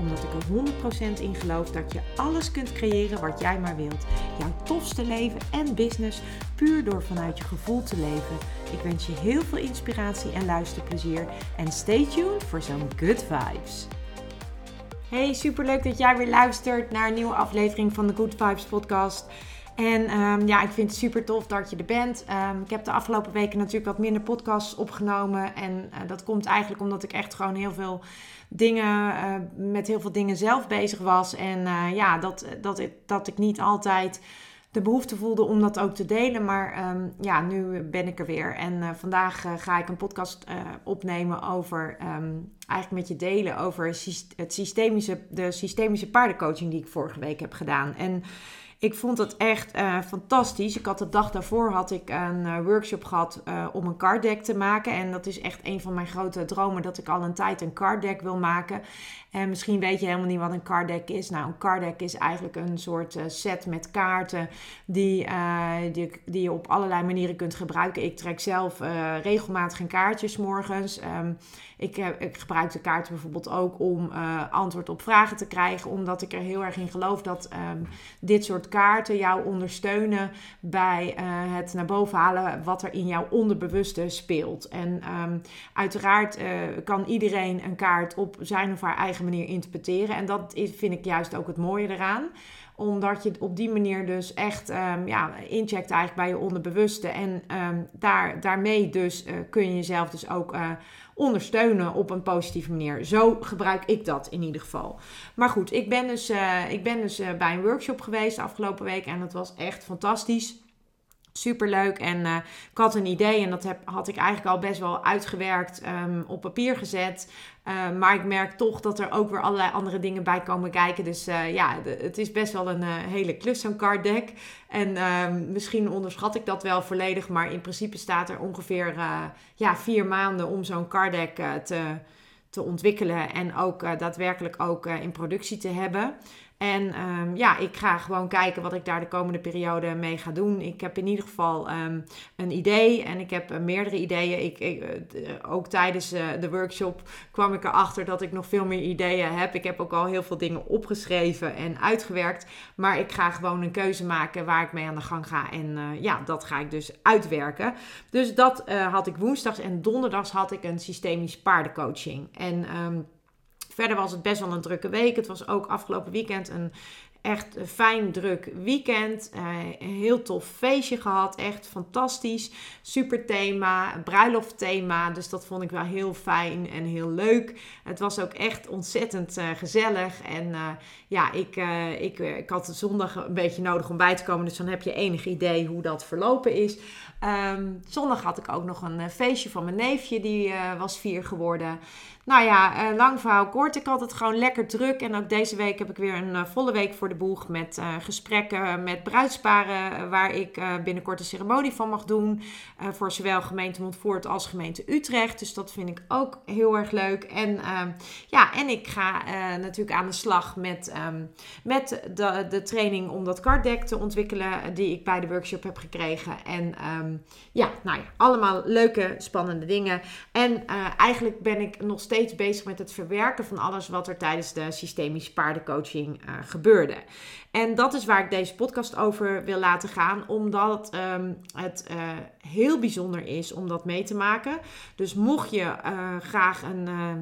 Omdat ik er 100% in geloof dat je alles kunt creëren wat jij maar wilt. Jouw tofste leven en business puur door vanuit je gevoel te leven. Ik wens je heel veel inspiratie en luisterplezier. En stay tuned voor zo'n good vibes. Hey, superleuk dat jij weer luistert naar een nieuwe aflevering van de Good Vibes podcast. En ehm, ja, ik vind het super tof dat je er bent. Ehm, ik heb de afgelopen weken natuurlijk wat minder podcasts opgenomen. En uh, dat komt eigenlijk omdat ik echt gewoon heel veel dingen, uh, met heel veel dingen zelf bezig was. En uh, ja, dat, dat, dat ik niet altijd de behoefte voelde om dat ook te delen. Maar um, ja, nu ben ik er weer. En vandaag ga ik een podcast opnemen over, eigenlijk met je delen over het systemische, de systemische paardencoaching die ik vorige week heb gedaan. En ik vond het echt uh, fantastisch. Ik had de dag daarvoor had ik een uh, workshop gehad uh, om een card deck te maken. En dat is echt een van mijn grote dromen dat ik al een tijd een card deck wil maken. En misschien weet je helemaal niet wat een card deck is. Nou, een card deck is eigenlijk een soort set met kaarten die, die, die, je op allerlei manieren kunt gebruiken. Ik trek zelf regelmatig een kaartjes morgens. Um, ik, ik, gebruik de kaarten bijvoorbeeld ook om antwoord op vragen te krijgen. Omdat ik er heel erg in geloof dat um, dit soort kaarten jou ondersteunen bij het naar boven halen wat er in jouw onderbewuste speelt. En um, uiteraard kan iedereen een kaart op zijn of haar eigen manier interpreteren. En dat vind ik juist ook het mooie eraan omdat je op die manier dus echt um, ja, incheckt eigenlijk bij je onderbewuste. En um, daar, daarmee dus uh, kun je jezelf dus ook uh, ondersteunen op een positieve manier. Zo gebruik ik dat in ieder geval. Maar goed, ik ben dus, uh, ik ben dus bij een workshop geweest de afgelopen week. En dat was echt fantastisch. Super leuk. En ik had een idee en dat heb, had ik eigenlijk al best wel uitgewerkt, um, op papier gezet. Uh, maar ik merk toch dat er ook weer allerlei andere dingen bij komen kijken. Dus uh, ja, het is best wel een hele klus, zo'n card deck. En ehm, misschien onderschat ik dat wel volledig. Maar in principe staat er ongeveer ja, vier maanden om zo'n card deck te, te ontwikkelen. En ook daadwerkelijk ook in productie te hebben. En um, ja, ik ga gewoon kijken wat ik daar de komende periode mee ga doen. Ik heb in ieder geval um, een idee en ik heb uh, meerdere ideeën. Ik, ik uh, ook tijdens de workshop kwam ik erachter dat ik nog veel meer ideeën heb. Ik heb ook al heel veel dingen opgeschreven en uitgewerkt. Maar ik ga gewoon een keuze maken waar ik mee aan de gang ga. En ja, dat ga ik dus uitwerken. Dus dat had ik woensdags en donderdags had ik een systemisch paardencoaching. En... Um, Verder was het best wel een drukke week. Het was ook afgelopen weekend een echt een fijn druk weekend. Uh, een heel tof feestje gehad. Echt fantastisch. Super thema. Bruiloft thema. Dus dat vond ik wel heel fijn en heel leuk. Het was ook echt ontzettend uh, gezellig. En uh, ja, ik, ik, ik had zondag een beetje nodig om bij te komen. Dus dan heb je enig idee hoe dat verlopen is. Um, zondag had ik ook nog een feestje van mijn neefje. Die was vier geworden. Nou ja, lang verhaal kort. Ik had het gewoon lekker druk. En ook deze week heb ik weer een volle week voor de boeg met uh, gesprekken met bruidsparen, waar ik uh, binnenkort een ceremonie van mag doen. Voor zowel gemeente Montfort als gemeente Utrecht. Dus dat vind ik ook heel erg leuk. En, ja, en ik ga natuurlijk aan de slag met, um, met de, de training om dat carddeck te ontwikkelen, die ik bij de workshop heb gekregen. En um, ja, nou ja, allemaal leuke, spannende dingen. En eigenlijk ben ik nog steeds bezig met het verwerken van alles wat er tijdens de systemische paardencoaching gebeurde. En dat is waar ik deze podcast over wil laten gaan, omdat um, het uh, heel bijzonder is om dat mee te maken. Dus mocht je uh, graag een, uh,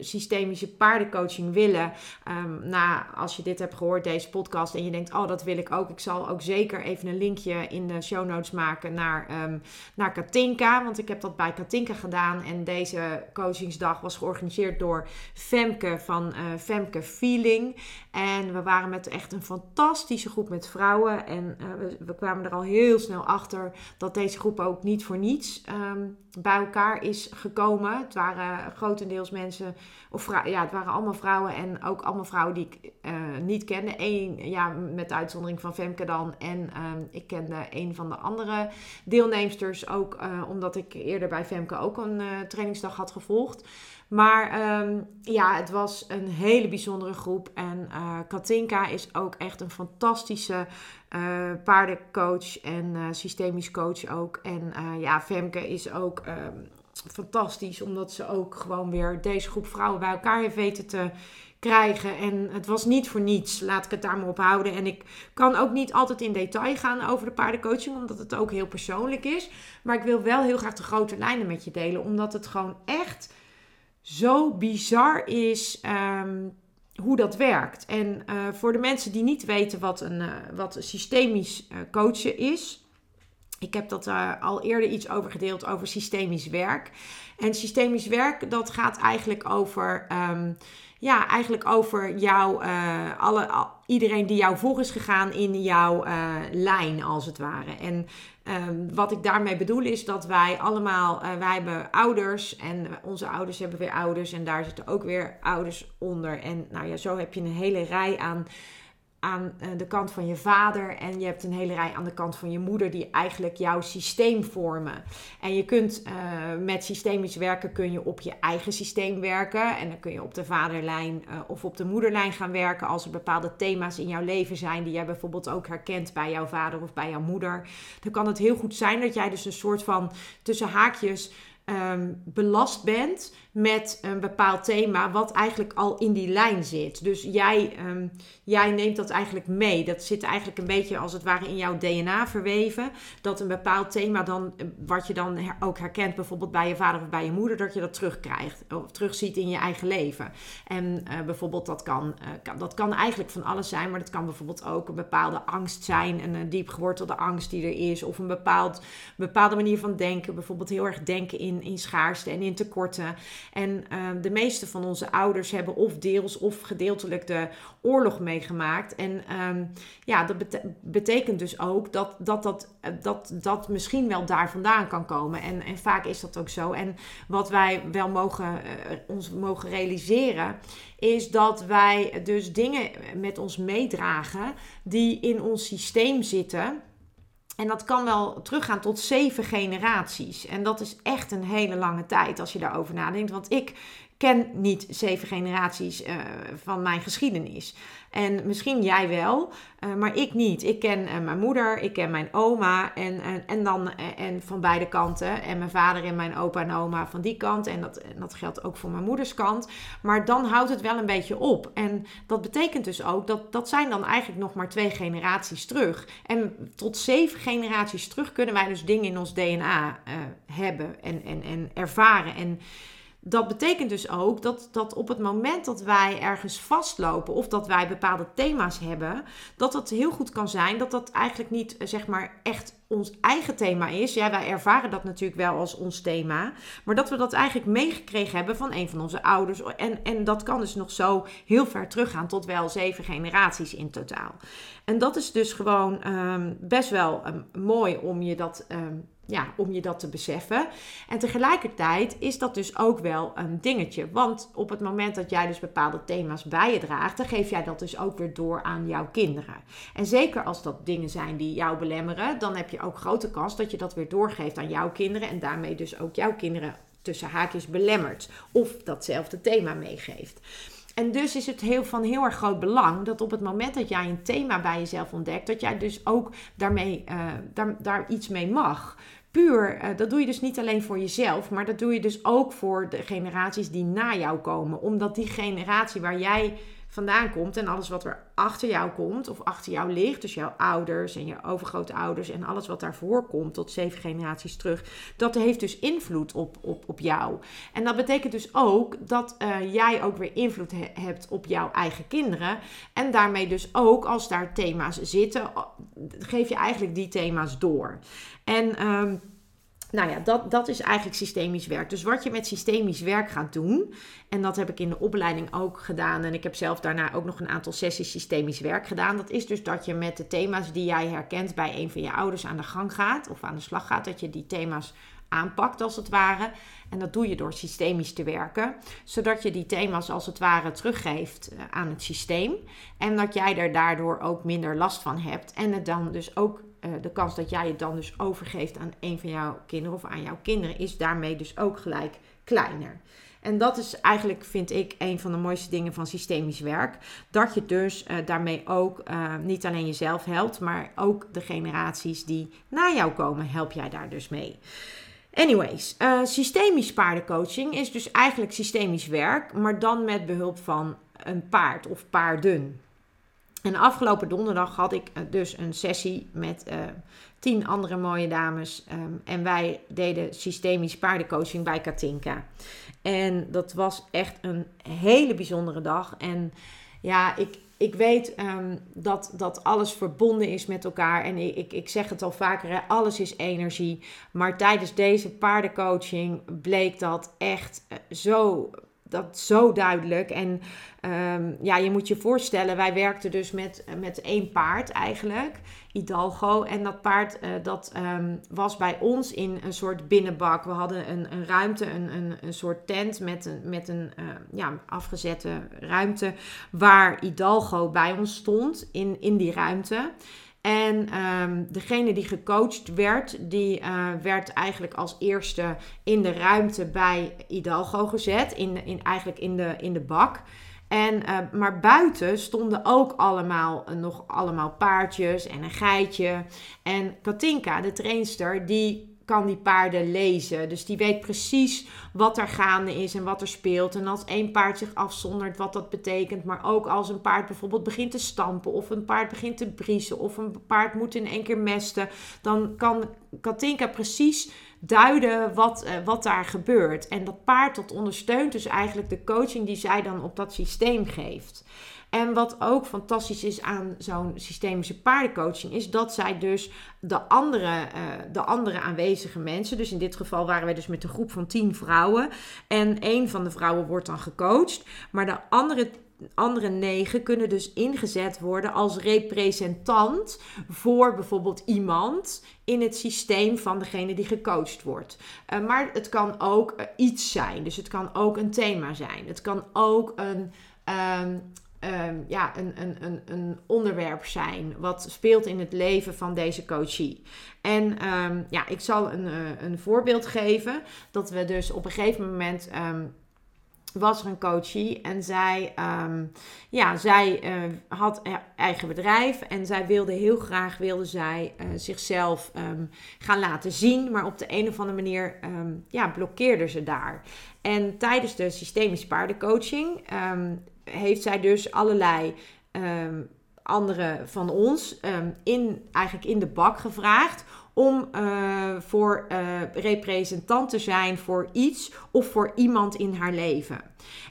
systemische paardencoaching willen. Um, als je dit hebt gehoord, deze podcast, en je denkt, oh, dat wil ik ook. Ik zal ook zeker even een linkje in de show notes maken naar, um, naar Katinka. Want ik heb dat bij Katinka gedaan. En deze coachingsdag was georganiseerd door Femke van uh, Femke Feeling. En we waren met echt een fantastische groep met vrouwen. En uh, we, we, kwamen er al heel snel achter dat deze groep ook niet voor niets um, bij elkaar is gekomen. Het waren grotendeels mensen of ja, het waren allemaal vrouwen en ook allemaal vrouwen die ik uh, niet kende. Eén, ja, met de uitzondering van Femke dan. En ehm, ik kende een van de andere deelnemsters ook, uh, omdat ik eerder bij Femke ook een trainingsdag had gevolgd. Maar ehm, ja, het was een hele bijzondere groep. En Katinka is ook echt een fantastische uh, paardencoach en uh, systemisch coach ook. En ja, Femke is ook ehm, fantastisch, omdat ze ook gewoon weer deze groep vrouwen bij elkaar heeft weten te krijgen. En het was niet voor niets, laat ik het daar maar op houden. En ik kan ook niet altijd in detail gaan over de paardencoaching, omdat het ook heel persoonlijk is. Maar ik wil wel heel graag de grote lijnen met je delen, omdat het gewoon echt zo bizar is ehm, hoe dat werkt. En uh, voor de mensen die niet weten wat een, uh, wat systemisch uh, coachen is. Ik heb dat al eerder iets over gedeeld over systemisch werk. En systemisch werk, dat gaat eigenlijk over. Um, ja, eigenlijk over jou, alle, iedereen die jou voor is gegaan in jouw lijn, als het ware. En Um, wat ik daarmee bedoel is dat wij allemaal, uh, wij hebben ouders en onze ouders hebben weer ouders en daar zitten ook weer ouders onder. En nou ja, zo heb je een hele rij aan aan eh, de kant van je vader en je hebt een hele rij aan de kant van je moeder die eigenlijk jouw systeem vormen. En je kunt uh, met systemisch werken kun je op je eigen systeem werken en dan kun je op de vaderlijn uh, of op de moederlijn gaan werken als er bepaalde thema's in jouw leven zijn die jij bijvoorbeeld ook herkent bij jouw vader of bij jouw moeder. Dan kan het heel goed zijn dat jij dus een soort van tussen haakjes um, belast bent met een bepaald thema wat eigenlijk al in die lijn zit. Dus jij, um, jij neemt dat eigenlijk mee. Dat zit eigenlijk een beetje als het ware in jouw DNA verweven. Dat een bepaald thema dan, wat je dan ook herkent, bijvoorbeeld bij je vader of bij je moeder, dat je dat terugkrijgt of terugziet in je eigen leven. En uh, bijvoorbeeld dat kan, uh, kan, dat kan eigenlijk van alles zijn, maar dat kan bijvoorbeeld ook een bepaalde angst zijn, een, een diep gewortelde angst die er is, of een bepaald, bepaalde manier van denken, bijvoorbeeld heel erg denken in, in schaarste en in tekorten. En uh, de meeste van onze ouders hebben of deels of gedeeltelijk de oorlog meegemaakt. En um, ja, dat betekent dus ook dat dat, dat, dat dat misschien wel daar vandaan kan komen. En, en vaak is dat ook zo. En wat wij wel mogen, uh, ons mogen realiseren, is dat wij dus dingen met ons meedragen die in ons systeem zitten. En dat kan wel teruggaan tot zeven generaties. En dat is echt een hele lange tijd als je daarover nadenkt. Want ik ken niet zeven generaties uh, van mijn geschiedenis. En misschien jij wel, uh, maar ik niet. Ik ken uh, mijn moeder, ik ken mijn oma en, en, en dan en van beide kanten. En mijn vader en mijn opa en oma van die kant. En dat, dat geldt ook voor mijn moeders kant. Maar dan houdt het wel een beetje op. En dat betekent dus ook dat dat zijn dan eigenlijk nog maar twee generaties terug. En tot zeven generaties terug kunnen wij dus dingen in ons DNA hebben en, en, en ervaren. En dat betekent dus ook dat, dat op het moment dat wij ergens vastlopen of dat wij bepaalde thema's hebben, dat het heel goed kan zijn dat dat eigenlijk niet eh, zeg maar echt ons eigen thema is. Ja, wij ervaren dat natuurlijk wel als ons thema, maar dat we dat eigenlijk meegekregen hebben van een van onze ouders. En, en dat kan dus nog zo heel ver teruggaan tot wel zeven generaties in totaal. En dat is dus gewoon um, best wel um, mooi om je dat. Um, ja, om je dat te beseffen. En tegelijkertijd is dat dus ook wel een dingetje. Want op het moment dat jij dus bepaalde thema's bij je draagt, dan geef jij dat dus ook weer door aan jouw kinderen. En zeker als dat dingen zijn die jou belemmeren, dan heb je ook grote kans dat je dat weer doorgeeft aan jouw kinderen. En daarmee dus ook jouw kinderen tussen haakjes belemmert. Of datzelfde thema meegeeft. En dus is het heel, van heel erg groot belang dat op het moment dat jij een thema bij jezelf ontdekt, dat jij dus ook daarmee, uh, daar, daar iets mee mag puur, uh, dat doe je dus niet alleen voor jezelf, maar dat doe je dus ook voor de generaties die na jou komen. Omdat die generatie waar jij vandaan komt en alles wat er achter jou komt of achter jou ligt, dus jouw ouders en je overgrootouders en alles wat daarvoor komt tot zeven generaties terug, dat heeft dus invloed op, op, op jou. En dat betekent dus ook dat uh, jij ook weer invloed hebt op jouw eigen kinderen en daarmee dus ook als daar thema's zitten, geef je eigenlijk die thema's door. En um, nou ja, dat, dat is eigenlijk systemisch werk. Dus wat je met systemisch werk gaat doen, en dat heb ik in de opleiding ook gedaan, en ik heb zelf daarna ook nog een aantal sessies systemisch werk gedaan. Dat is dus dat je met de thema's die jij herkent bij een van je ouders aan de gang gaat of aan de slag gaat, dat je die thema's aanpakt als het ware. En dat doe je door systemisch te werken, zodat je die thema's als het ware teruggeeft eh, aan het systeem. En dat jij er daardoor ook minder last van hebt. En het dan dus ook uh, de kans dat jij het dan dus overgeeft aan een van jouw kinderen of aan jouw kinderen is daarmee dus ook gelijk kleiner. En dat is eigenlijk, vind ik, een van de mooiste dingen van systemisch werk. Dat je dus uh, daarmee ook uh, niet alleen jezelf helpt, maar ook de generaties die na jou komen, help jij daar dus mee. Anyways, uh, systemisch paardencoaching is dus eigenlijk systemisch werk, maar dan met behulp van een paard of paarden. En afgelopen donderdag had ik eh, dus een sessie met uh, tien andere mooie dames. Um, en wij deden systemisch paardencoaching bij Katinka. En dat was echt een hele bijzondere dag. En ja, ik, ik weet um, dat, dat alles verbonden is met elkaar. En ik, ik, ik zeg het al vaker, alles is energie. Maar tijdens deze paardencoaching bleek dat echt uh, zo dat zo duidelijk. En um, ja, je moet je voorstellen, wij werkten dus met, met één paard eigenlijk, Hidalgo. En dat paard uh, dat um, was bij ons in een soort binnenbak. We hadden een, een ruimte, een, een, een soort tent met een, met een uh, ja, afgezette ruimte waar Hidalgo bij ons stond in, in die ruimte. En um, degene die gecoacht werd, die uh, werd eigenlijk als eerste in de ruimte bij Hidalgo gezet. In, in, eigenlijk in de, in de bak. En, uh, maar buiten stonden ook allemaal, uh, nog allemaal paardjes en een geitje. En Katinka, de trainster, die kan die paarden lezen. Dus die weet precies wat er gaande is en wat er speelt. En als één paard zich afzondert, wat dat betekent. Maar ook als een paard bijvoorbeeld begint te stampen, of een paard begint te briezen, of een paard moet in één keer mesten, dan kan Katinka precies duiden wat, uh, wat daar gebeurt. En dat paard dat ondersteunt dus eigenlijk de coaching die zij dan op dat systeem geeft. En wat ook fantastisch is aan zo'n systemische paardencoaching, is dat zij dus de andere, uh, de andere aanwezige mensen, dus in dit geval waren wij dus met een groep van tien vrouwen, en een van de vrouwen wordt dan gecoacht, maar de andere andere negen kunnen dus ingezet worden als representant voor bijvoorbeeld iemand in het systeem van degene die gecoacht wordt. Uh, maar het kan ook uh, iets zijn. Dus het kan ook een thema zijn. Het kan ook een. Um, um, ja, een, een, een, een onderwerp zijn wat speelt in het leven van deze coachie. En um, ja, ik zal een, uh, een voorbeeld geven dat we dus op een gegeven moment um, was er een coachie en zij, ja, zij uh, had eigen bedrijf en zij wilde heel graag wilde zij, uh, zichzelf gaan laten zien, maar op de een of andere manier ja, blokkeerde ze daar. En tijdens de systemische paardencoaching heeft zij dus allerlei um, andere van ons um, in, eigenlijk in de bak gevraagd om uh, voor uh, representant te zijn voor iets of voor iemand in haar leven.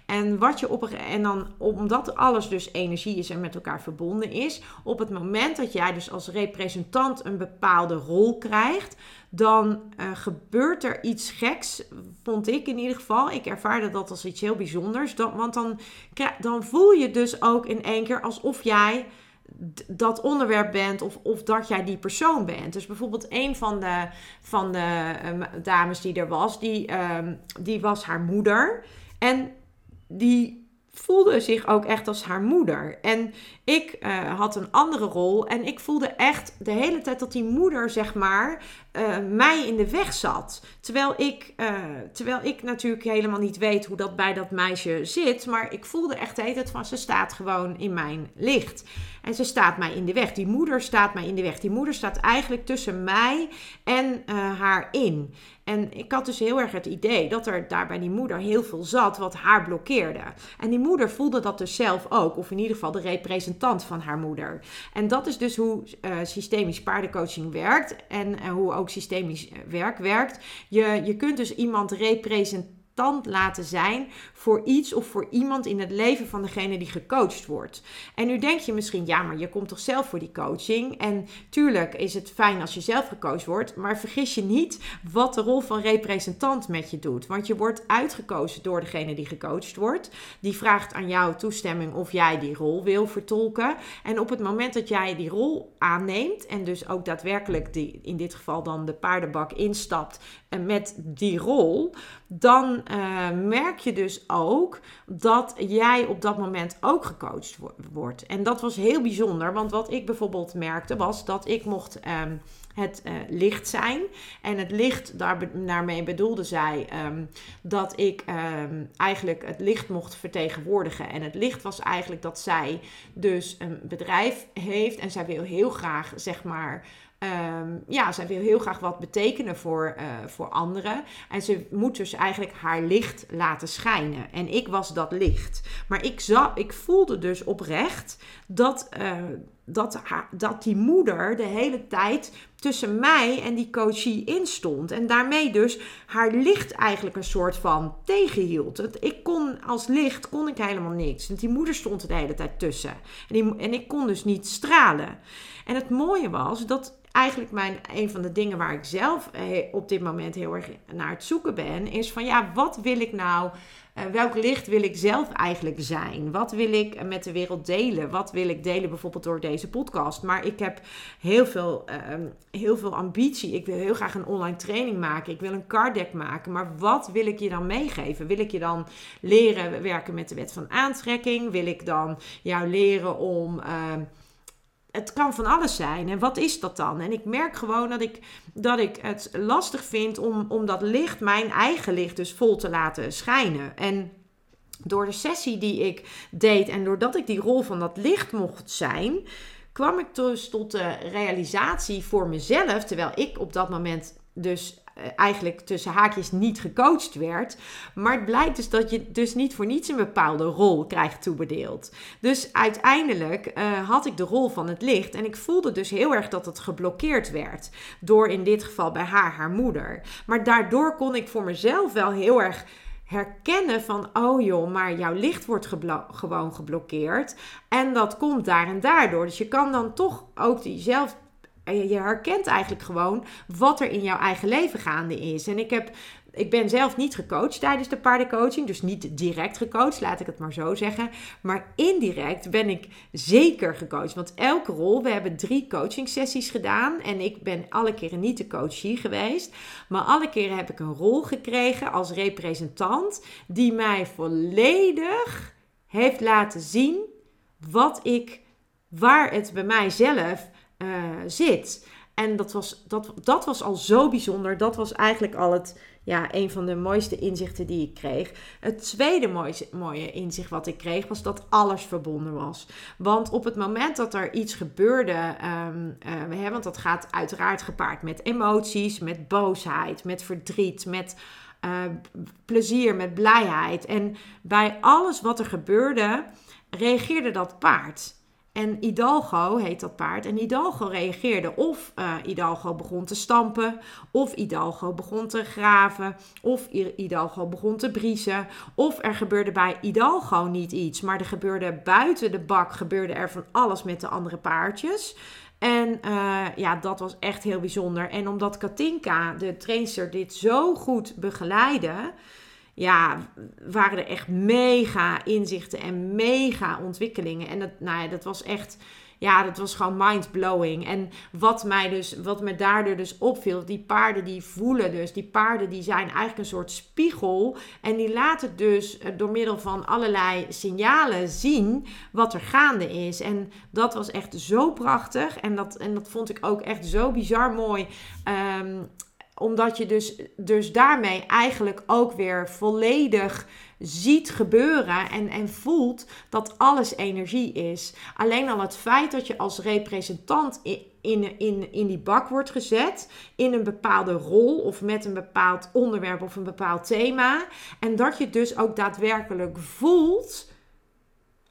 En, wat je op en dan, omdat alles dus energie is en met elkaar verbonden is, op het moment dat jij dus als representant een bepaalde rol krijgt, dan uh, gebeurt er iets geks, vond ik in ieder geval. Ik ervaarde dat als iets heel bijzonders. Want dan, dan voel je dus ook in één keer alsof jij dat onderwerp bent of, of dat jij die persoon bent. Dus bijvoorbeeld een van de, van de um, dames die er was, die, um, die was haar moeder. En die voelde zich ook echt als haar moeder. En ik uh, had een andere rol en ik voelde echt de hele tijd dat die moeder, zeg maar, uh, mij in de weg zat. Terwijl ik, uh, terwijl ik natuurlijk helemaal niet weet hoe dat bij dat meisje zit. Maar ik voelde echt de hele tijd van ze staat gewoon in mijn licht. En ze staat mij in de weg. Die moeder staat mij in de weg. Die moeder staat eigenlijk tussen mij en haar in. En ik had dus heel erg het idee dat er daar bij die moeder heel veel zat wat haar blokkeerde. En die moeder voelde dat dus zelf ook, of in ieder geval de representant van haar moeder. En dat is dus hoe uh, systemisch paardencoaching werkt en uh, hoe ook systemisch werk werkt. Je, je kunt dus iemand representeren representant laten zijn voor iets of voor iemand in het leven van degene die gecoacht wordt. En nu denk je misschien, ja, maar je komt toch zelf voor die coaching? En tuurlijk is het fijn als je zelf gecoacht wordt, maar vergis je niet wat de rol van representant met je doet. Want je wordt uitgekozen door degene die gecoacht wordt. Die vraagt aan jou toestemming of jij die rol wil vertolken. En op het moment dat jij die rol aanneemt en dus ook daadwerkelijk die, in dit geval dan de paardenbak instapt en met die rol, dan uh, merk je dus ook dat jij op dat moment ook gecoacht wordt. En dat was heel bijzonder, want wat ik bijvoorbeeld merkte was dat ik mocht um, het uh, licht zijn. En het licht, daar, daarmee bedoelde zij um, dat ik um, eigenlijk het licht mocht vertegenwoordigen. En het licht was eigenlijk dat zij dus een bedrijf heeft en zij wil heel graag, zeg maar Um, ja, zij wil heel graag wat betekenen voor, uh, voor anderen. En ze moet dus eigenlijk haar licht laten schijnen. En ik was dat licht. Maar ik, zag, ik voelde dus oprecht dat, uh, dat, haar, dat die moeder de hele tijd tussen mij en die coachie instond. En daarmee dus haar licht eigenlijk een soort van tegenhield. Ik kon als licht kon ik helemaal niks. Want die moeder stond er de hele tijd tussen. En, en ik kon dus niet stralen. En het mooie was dat eigenlijk mijn, een van de dingen waar ik zelf eh, op dit moment heel erg naar het zoeken ben, is van ja, wat wil ik nou? Uh, welk licht wil ik zelf eigenlijk zijn? Wat wil ik met de wereld delen? Wat wil ik delen bijvoorbeeld door deze podcast? Maar ik heb heel veel, uh, heel veel ambitie. Ik wil heel graag een online training maken. Ik wil een card deck maken. Maar wat wil ik je dan meegeven? Wil ik je dan leren werken met de wet van aantrekking? Wil ik dan jou leren om. Uh, het kan van alles zijn. En wat is dat dan? En ik merk gewoon dat ik, dat ik het lastig vind om, om dat licht, mijn eigen licht, dus vol te laten schijnen. En door de sessie die ik deed en doordat ik die rol van dat licht mocht zijn, kwam ik dus tot de realisatie voor mezelf, terwijl ik op dat moment dus eigenlijk tussen haakjes niet gecoacht werd. Maar het blijkt dus dat je dus niet voor niets een bepaalde rol krijgt toebedeeld. Dus uiteindelijk uh, had ik de rol van het licht en ik voelde dus heel erg dat het geblokkeerd werd. Door in dit geval bij haar, haar moeder. Maar daardoor kon ik voor mezelf wel heel erg herkennen van, oh joh, maar jouw licht wordt gewoon geblokkeerd. En dat komt daar en daardoor. Dus je kan dan toch ook diezelfde je herkent eigenlijk gewoon wat er in jouw eigen leven gaande is. En ik heb ik ben zelf niet gecoacht tijdens de paardencoaching. Dus niet direct gecoacht, laat ik het maar zo zeggen. Maar indirect ben ik zeker gecoacht. Want elke rol, we hebben drie coaching sessies gedaan. En ik ben alle keren niet de coachie geweest. Maar alle keren heb ik een rol gekregen als representant. Die mij volledig heeft laten zien wat ik, waar het bij mijzelf uh, zit. En dat was, dat, dat was al zo bijzonder. Dat was eigenlijk al het, ja, een van de mooiste inzichten die ik kreeg. Het tweede mooie, mooie inzicht wat ik kreeg was dat alles verbonden was. Want op het moment dat er iets gebeurde, um, uh, want dat gaat uiteraard gepaard met emoties, met boosheid, met verdriet, met uh, plezier, met blijheid. En bij alles wat er gebeurde, reageerde dat paard. En Hidalgo heet dat paard. En Hidalgo reageerde of uh, Hidalgo begon te stampen, of Hidalgo begon te graven, of Hidalgo begon te briezen. Of er gebeurde bij Hidalgo niet iets, maar er gebeurde buiten de bak gebeurde er van alles met de andere paardjes. En uh, ja, dat was echt heel bijzonder. En omdat Katinka, de trainster, dit zo goed begeleidde ja, waren er echt mega inzichten en mega ontwikkelingen. En dat, nou ja, dat was echt, ja, dat was gewoon mind-blowing. En wat mij dus, wat me daardoor dus opviel, die paarden die voelen dus, die paarden die zijn eigenlijk een soort spiegel. En die laten dus eh, door middel van allerlei signalen zien wat er gaande is. En dat was echt zo prachtig. En dat, en dat vond ik ook echt zo bizar mooi. Um, omdat je dus, dus daarmee eigenlijk ook weer volledig ziet gebeuren en, en voelt dat alles energie is. Alleen al het feit dat je als representant in, in, in, die bak wordt gezet, in een bepaalde rol of met een bepaald onderwerp of een bepaald thema. En dat je dus ook daadwerkelijk voelt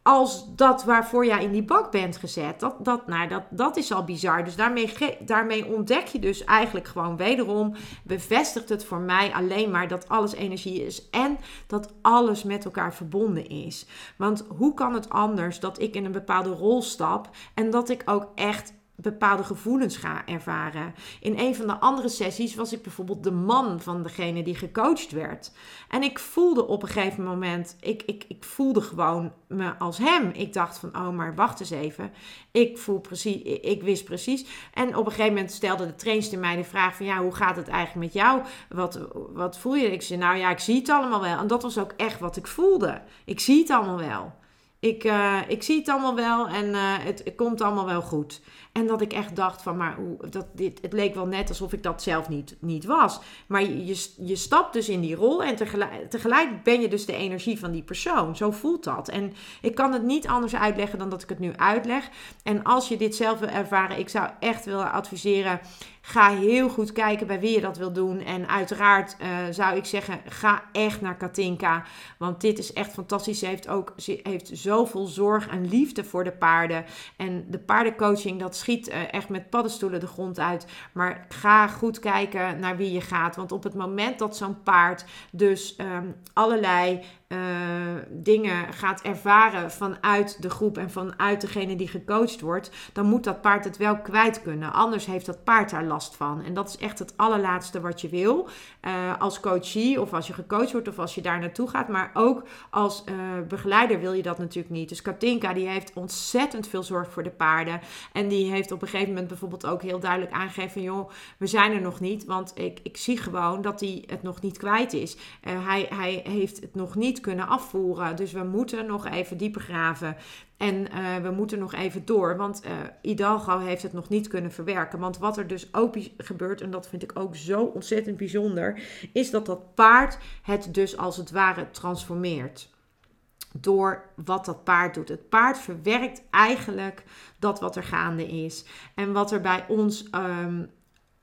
als dat waarvoor jij in die bak bent gezet. Dat, dat, nou, dat, dat is al bizar. Dus daarmee, daarmee ontdek je dus eigenlijk gewoon wederom, bevestigt het voor mij alleen maar dat alles energie is en dat alles met elkaar verbonden is. Want hoe kan het anders dat ik in een bepaalde rol stap en dat ik ook echt bepaalde gevoelens ga ervaren. In een van de andere sessies was ik bijvoorbeeld de man van degene die gecoacht werd. En ik voelde op een gegeven moment, ik, ik, ik voelde gewoon me als hem. Ik dacht van, oh maar wacht eens even. Ik voel precies, ik wist precies. En op een gegeven moment stelde de trainster mij de vraag van, ja, hoe gaat het eigenlijk met jou? Wat, wat voel je? Ik zei, nou ja, ik zie het allemaal wel. En dat was ook echt wat ik voelde. Ik zie het allemaal wel. Ik, uh, ik zie het allemaal wel en het, het, komt allemaal wel goed. En dat ik echt dacht van, maar hoe, dat, dit, het leek wel net alsof ik dat zelf niet, niet was. Maar je, je, stapt dus in die rol en tegelijk, tegelijk ben je dus de energie van die persoon. Zo voelt dat. En ik kan het niet anders uitleggen dan dat ik het nu uitleg. En als je dit zelf wil ervaren, ik zou echt willen adviseren Ga heel goed kijken bij wie je dat wil doen. En uiteraard uh, zou ik zeggen, ga echt naar Katinka. Want dit is echt fantastisch. Ze heeft ook ze heeft zoveel zorg en liefde voor de paarden. En de paardencoaching, dat schiet uh, echt met paddenstoelen de grond uit. Maar ga goed kijken naar wie je gaat. Want op het moment dat zo'n paard dus um, allerlei uh, dingen gaat ervaren vanuit de groep en vanuit degene die gecoacht wordt, dan moet dat paard het wel kwijt kunnen. Anders heeft dat paard daar last van. En dat is echt het allerlaatste wat je wil uh, als coachie of als je gecoacht wordt of als je daar naartoe gaat. Maar ook als uh, begeleider wil je dat natuurlijk niet. Dus Katinka die heeft ontzettend veel zorg voor de paarden. En die heeft op een gegeven moment bijvoorbeeld ook heel duidelijk aangegeven: joh, we zijn er nog niet. Want ik, ik zie gewoon dat hij het nog niet kwijt is. hij, hij heeft het nog niet kunnen afvoeren. Dus we moeten nog even dieper graven. En uh, we moeten nog even door, want uh, Hidalgo heeft het nog niet kunnen verwerken. Want wat er dus ook gebeurt, en dat vind ik ook zo ontzettend bijzonder, is dat dat paard het dus als het ware transformeert. Door wat dat paard doet. Het paard verwerkt eigenlijk dat wat er gaande is. En wat er bij ons um,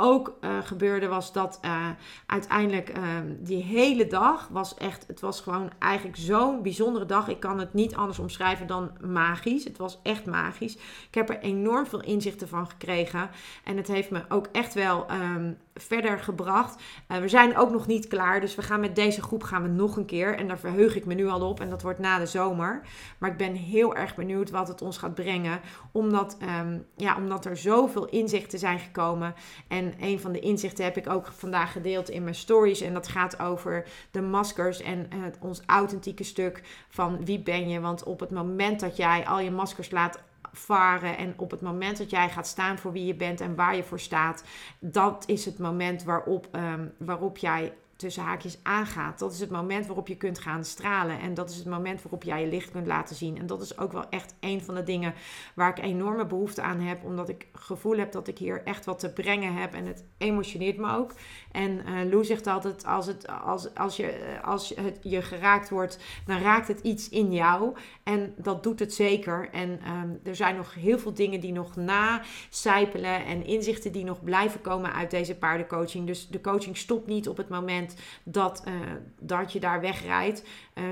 ook uh, gebeurde was dat uh, uiteindelijk uh, die hele dag was echt, het was gewoon eigenlijk zo'n bijzondere dag. Ik kan het niet anders omschrijven dan magisch. Het was echt magisch. Ik heb er enorm veel inzichten van gekregen. En het heeft me ook echt wel um, verder gebracht. We zijn ook nog niet klaar, dus we gaan met deze groep gaan we nog een keer. En daar verheug ik me nu al op en dat wordt na de zomer. Maar ik ben heel erg benieuwd wat het ons gaat brengen. Omdat, um, ja, omdat er zoveel inzichten zijn gekomen. En een van de inzichten heb ik ook vandaag gedeeld in mijn stories. En dat gaat over de maskers en uh, ons authentieke stuk van wie ben je. Want op het moment dat jij al je maskers laat varen. En op het moment dat jij gaat staan voor wie je bent en waar je voor staat, dat is het moment waarop, um, waarop jij tussen haakjes aangaat. Dat is het moment waarop je kunt gaan stralen. En dat is het moment waarop jij je licht kunt laten zien. En dat is ook wel echt een van de dingen waar ik enorme behoefte aan heb. Omdat ik gevoel heb dat ik hier echt wat te brengen heb. En het emotioneert me ook. En uh, Lou zegt altijd, als, het, als, als, je, als het, je geraakt wordt, dan raakt het iets in jou. En dat doet het zeker. En um, er zijn nog heel veel dingen die nog nacijpelen. En inzichten die nog blijven komen uit deze paardencoaching. Dus de coaching stopt niet op het moment dat, uh, dat je daar wegrijdt. Uh,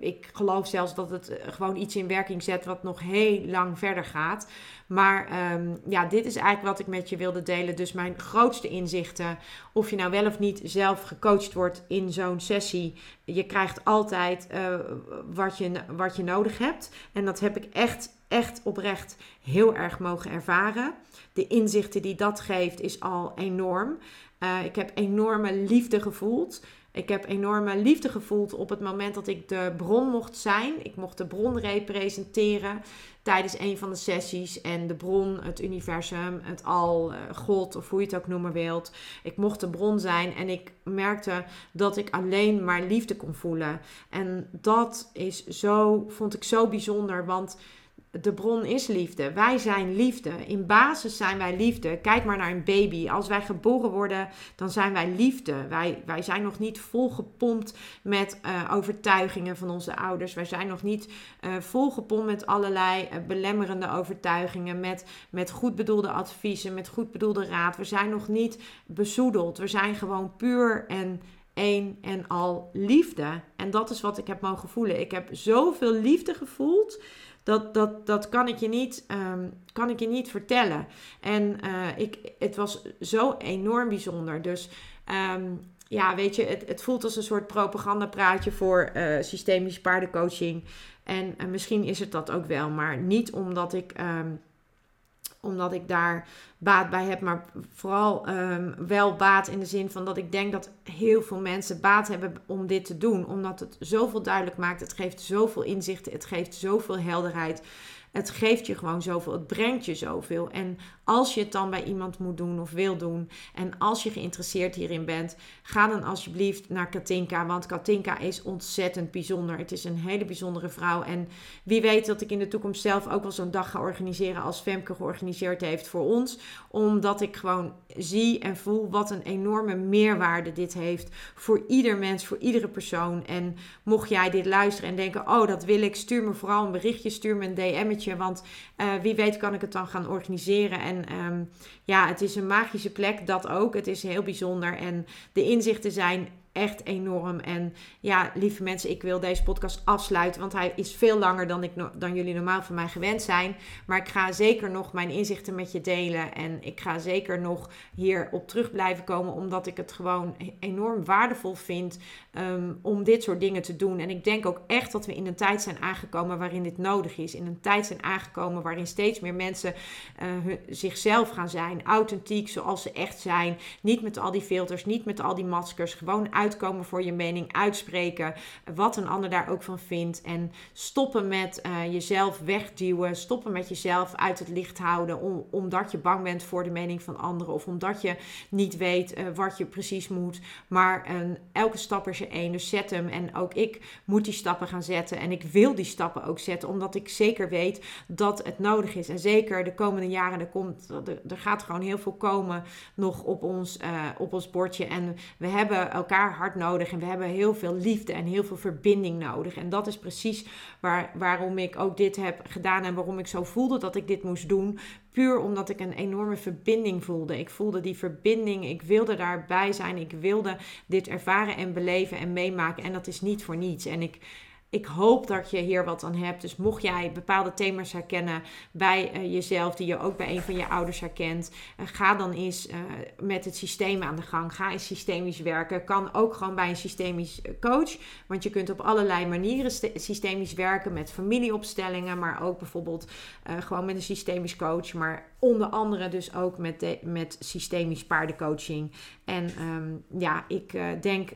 ik geloof zelfs dat het eh, gewoon iets in werking zet wat nog heel lang verder gaat. Maar um, ja, dit is eigenlijk wat ik met je wilde delen. Dus mijn grootste inzichten. Of je nou wel of niet zelf gecoacht wordt in zo'n sessie. Je krijgt altijd uh, wat, je, wat je nodig hebt. En dat heb ik echt, echt oprecht heel erg mogen ervaren. De inzichten die dat geeft is al enorm. Ik heb enorme liefde gevoeld. Ik heb enorme liefde gevoeld op het moment dat ik de bron mocht zijn. Ik mocht de bron representeren tijdens een van de sessies. En de bron, het universum, het al, uh, God of hoe je het ook noemen wilt. Ik mocht de bron zijn en ik merkte dat ik alleen maar liefde kon voelen. En dat is zo, vond ik zo bijzonder, want de bron is liefde. Wij zijn liefde. In basis zijn wij liefde. Kijk maar naar een baby. Als wij geboren worden, dan zijn wij liefde. Wij, wij zijn nog niet volgepompt met uh, overtuigingen van onze ouders. Wij zijn nog niet uh, volgepompt met allerlei uh, belemmerende overtuigingen. Met, met goed bedoelde adviezen, met goed bedoelde raad. We zijn nog niet bezoedeld. We zijn gewoon puur en één en al liefde. En dat is wat ik heb mogen voelen. Ik heb zoveel liefde gevoeld Dat, dat, dat kan, ik je niet, ehm, kan ik je niet vertellen. En ik, het was zo enorm bijzonder. Dus ehm, ja, weet je, het, het voelt als een soort propagandapraatje voor systemische paardencoaching. En misschien is het dat ook wel, maar niet omdat ik omdat ik daar baat bij heb, maar vooral um, wel baat in de zin van dat ik denk dat heel veel mensen baat hebben om dit te doen. Omdat het zoveel duidelijk maakt, het geeft zoveel inzichten, het geeft zoveel helderheid. Het geeft je gewoon zoveel, het brengt je zoveel. En als je het dan bij iemand moet doen of wil doen, en als je geïnteresseerd hierin bent, ga dan alsjeblieft naar Katinka. Want Katinka is ontzettend bijzonder. Het is een hele bijzondere vrouw. En wie weet dat ik in de toekomst zelf ook wel zo'n dag ga organiseren als Femke georganiseerd heeft voor ons. Omdat ik gewoon zie en voel wat een enorme meerwaarde dit heeft voor ieder mens, voor iedere persoon. En mocht jij dit luisteren en denken, oh dat wil ik, stuur me vooral een berichtje, stuur me een DM'tje. Want uh, wie weet kan ik het dan gaan organiseren. En Ehm, ja, het is een magische plek, dat ook. Het is heel bijzonder. En de inzichten zijn echt enorm. En ja, lieve mensen, ik wil deze podcast afsluiten, want hij is veel langer dan, ik, dan jullie normaal van mij gewend zijn. Maar ik ga zeker nog mijn inzichten met je delen en ik ga zeker nog hier op terug blijven komen, omdat ik het gewoon enorm waardevol vind um, om dit soort dingen te doen. En ik denk ook echt dat we in een tijd zijn aangekomen waarin dit nodig is. In een tijd zijn aangekomen waarin steeds meer mensen uh, zichzelf gaan zijn, authentiek zoals ze echt zijn. Niet met al die filters, niet met al die maskers, gewoon uitkomen voor je mening, uitspreken wat een ander daar ook van vindt. En stoppen met uh, jezelf wegduwen, stoppen met jezelf uit het licht houden, om, omdat je bang bent voor de mening van anderen of omdat je niet weet uh, wat je precies moet. Maar uh, elke stap is er één, dus zet hem. En ook ik moet die stappen gaan zetten en ik wil die stappen ook zetten, omdat ik zeker weet dat het nodig is. En zeker de komende jaren, er, komt, er, er gaat gewoon heel veel komen nog op ons, op ons bordje. En we hebben elkaar hard nodig en we hebben heel veel liefde en heel veel verbinding nodig. En dat is precies waar, waarom ik ook dit heb gedaan en waarom ik zo voelde dat ik dit moest doen. Puur omdat ik een enorme verbinding voelde. Ik voelde die verbinding, ik wilde daarbij zijn, ik wilde dit ervaren en beleven en meemaken. En dat is niet voor niets. En ik ik hoop dat je hier wat aan hebt. Dus mocht jij bepaalde thema's herkennen bij uh, jezelf, die je ook bij een van je ouders herkent, uh, ga dan eens uh, met het systeem aan de gang. Ga eens systemisch werken. Kan ook gewoon bij een systemisch coach. Want je kunt op allerlei manieren systemisch werken met familieopstellingen, maar ook bijvoorbeeld gewoon met een systemisch coach. Maar onder andere dus ook met, met systemisch paardencoaching. En um, ja, ik denk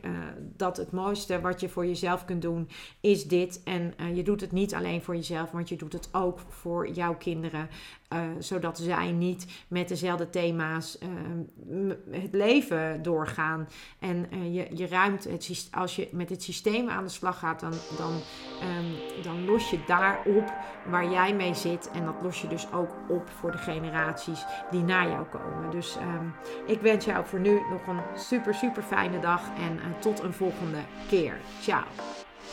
dat het mooiste wat je voor jezelf kunt doen is dit. En uh, je doet het niet alleen voor jezelf, want je doet het ook voor jouw kinderen. Uh, zodat zij niet met dezelfde thema's uh, het leven doorgaan. En uh, je, je ruimt het als je met het systeem aan de slag gaat, dan, dan, um, dan los je daarop waar jij mee zit. En dat los je dus ook op voor de generaties die na jou komen. Dus um, ik wens jou voor nu nog een super, super fijne dag en tot een volgende keer. Ciao.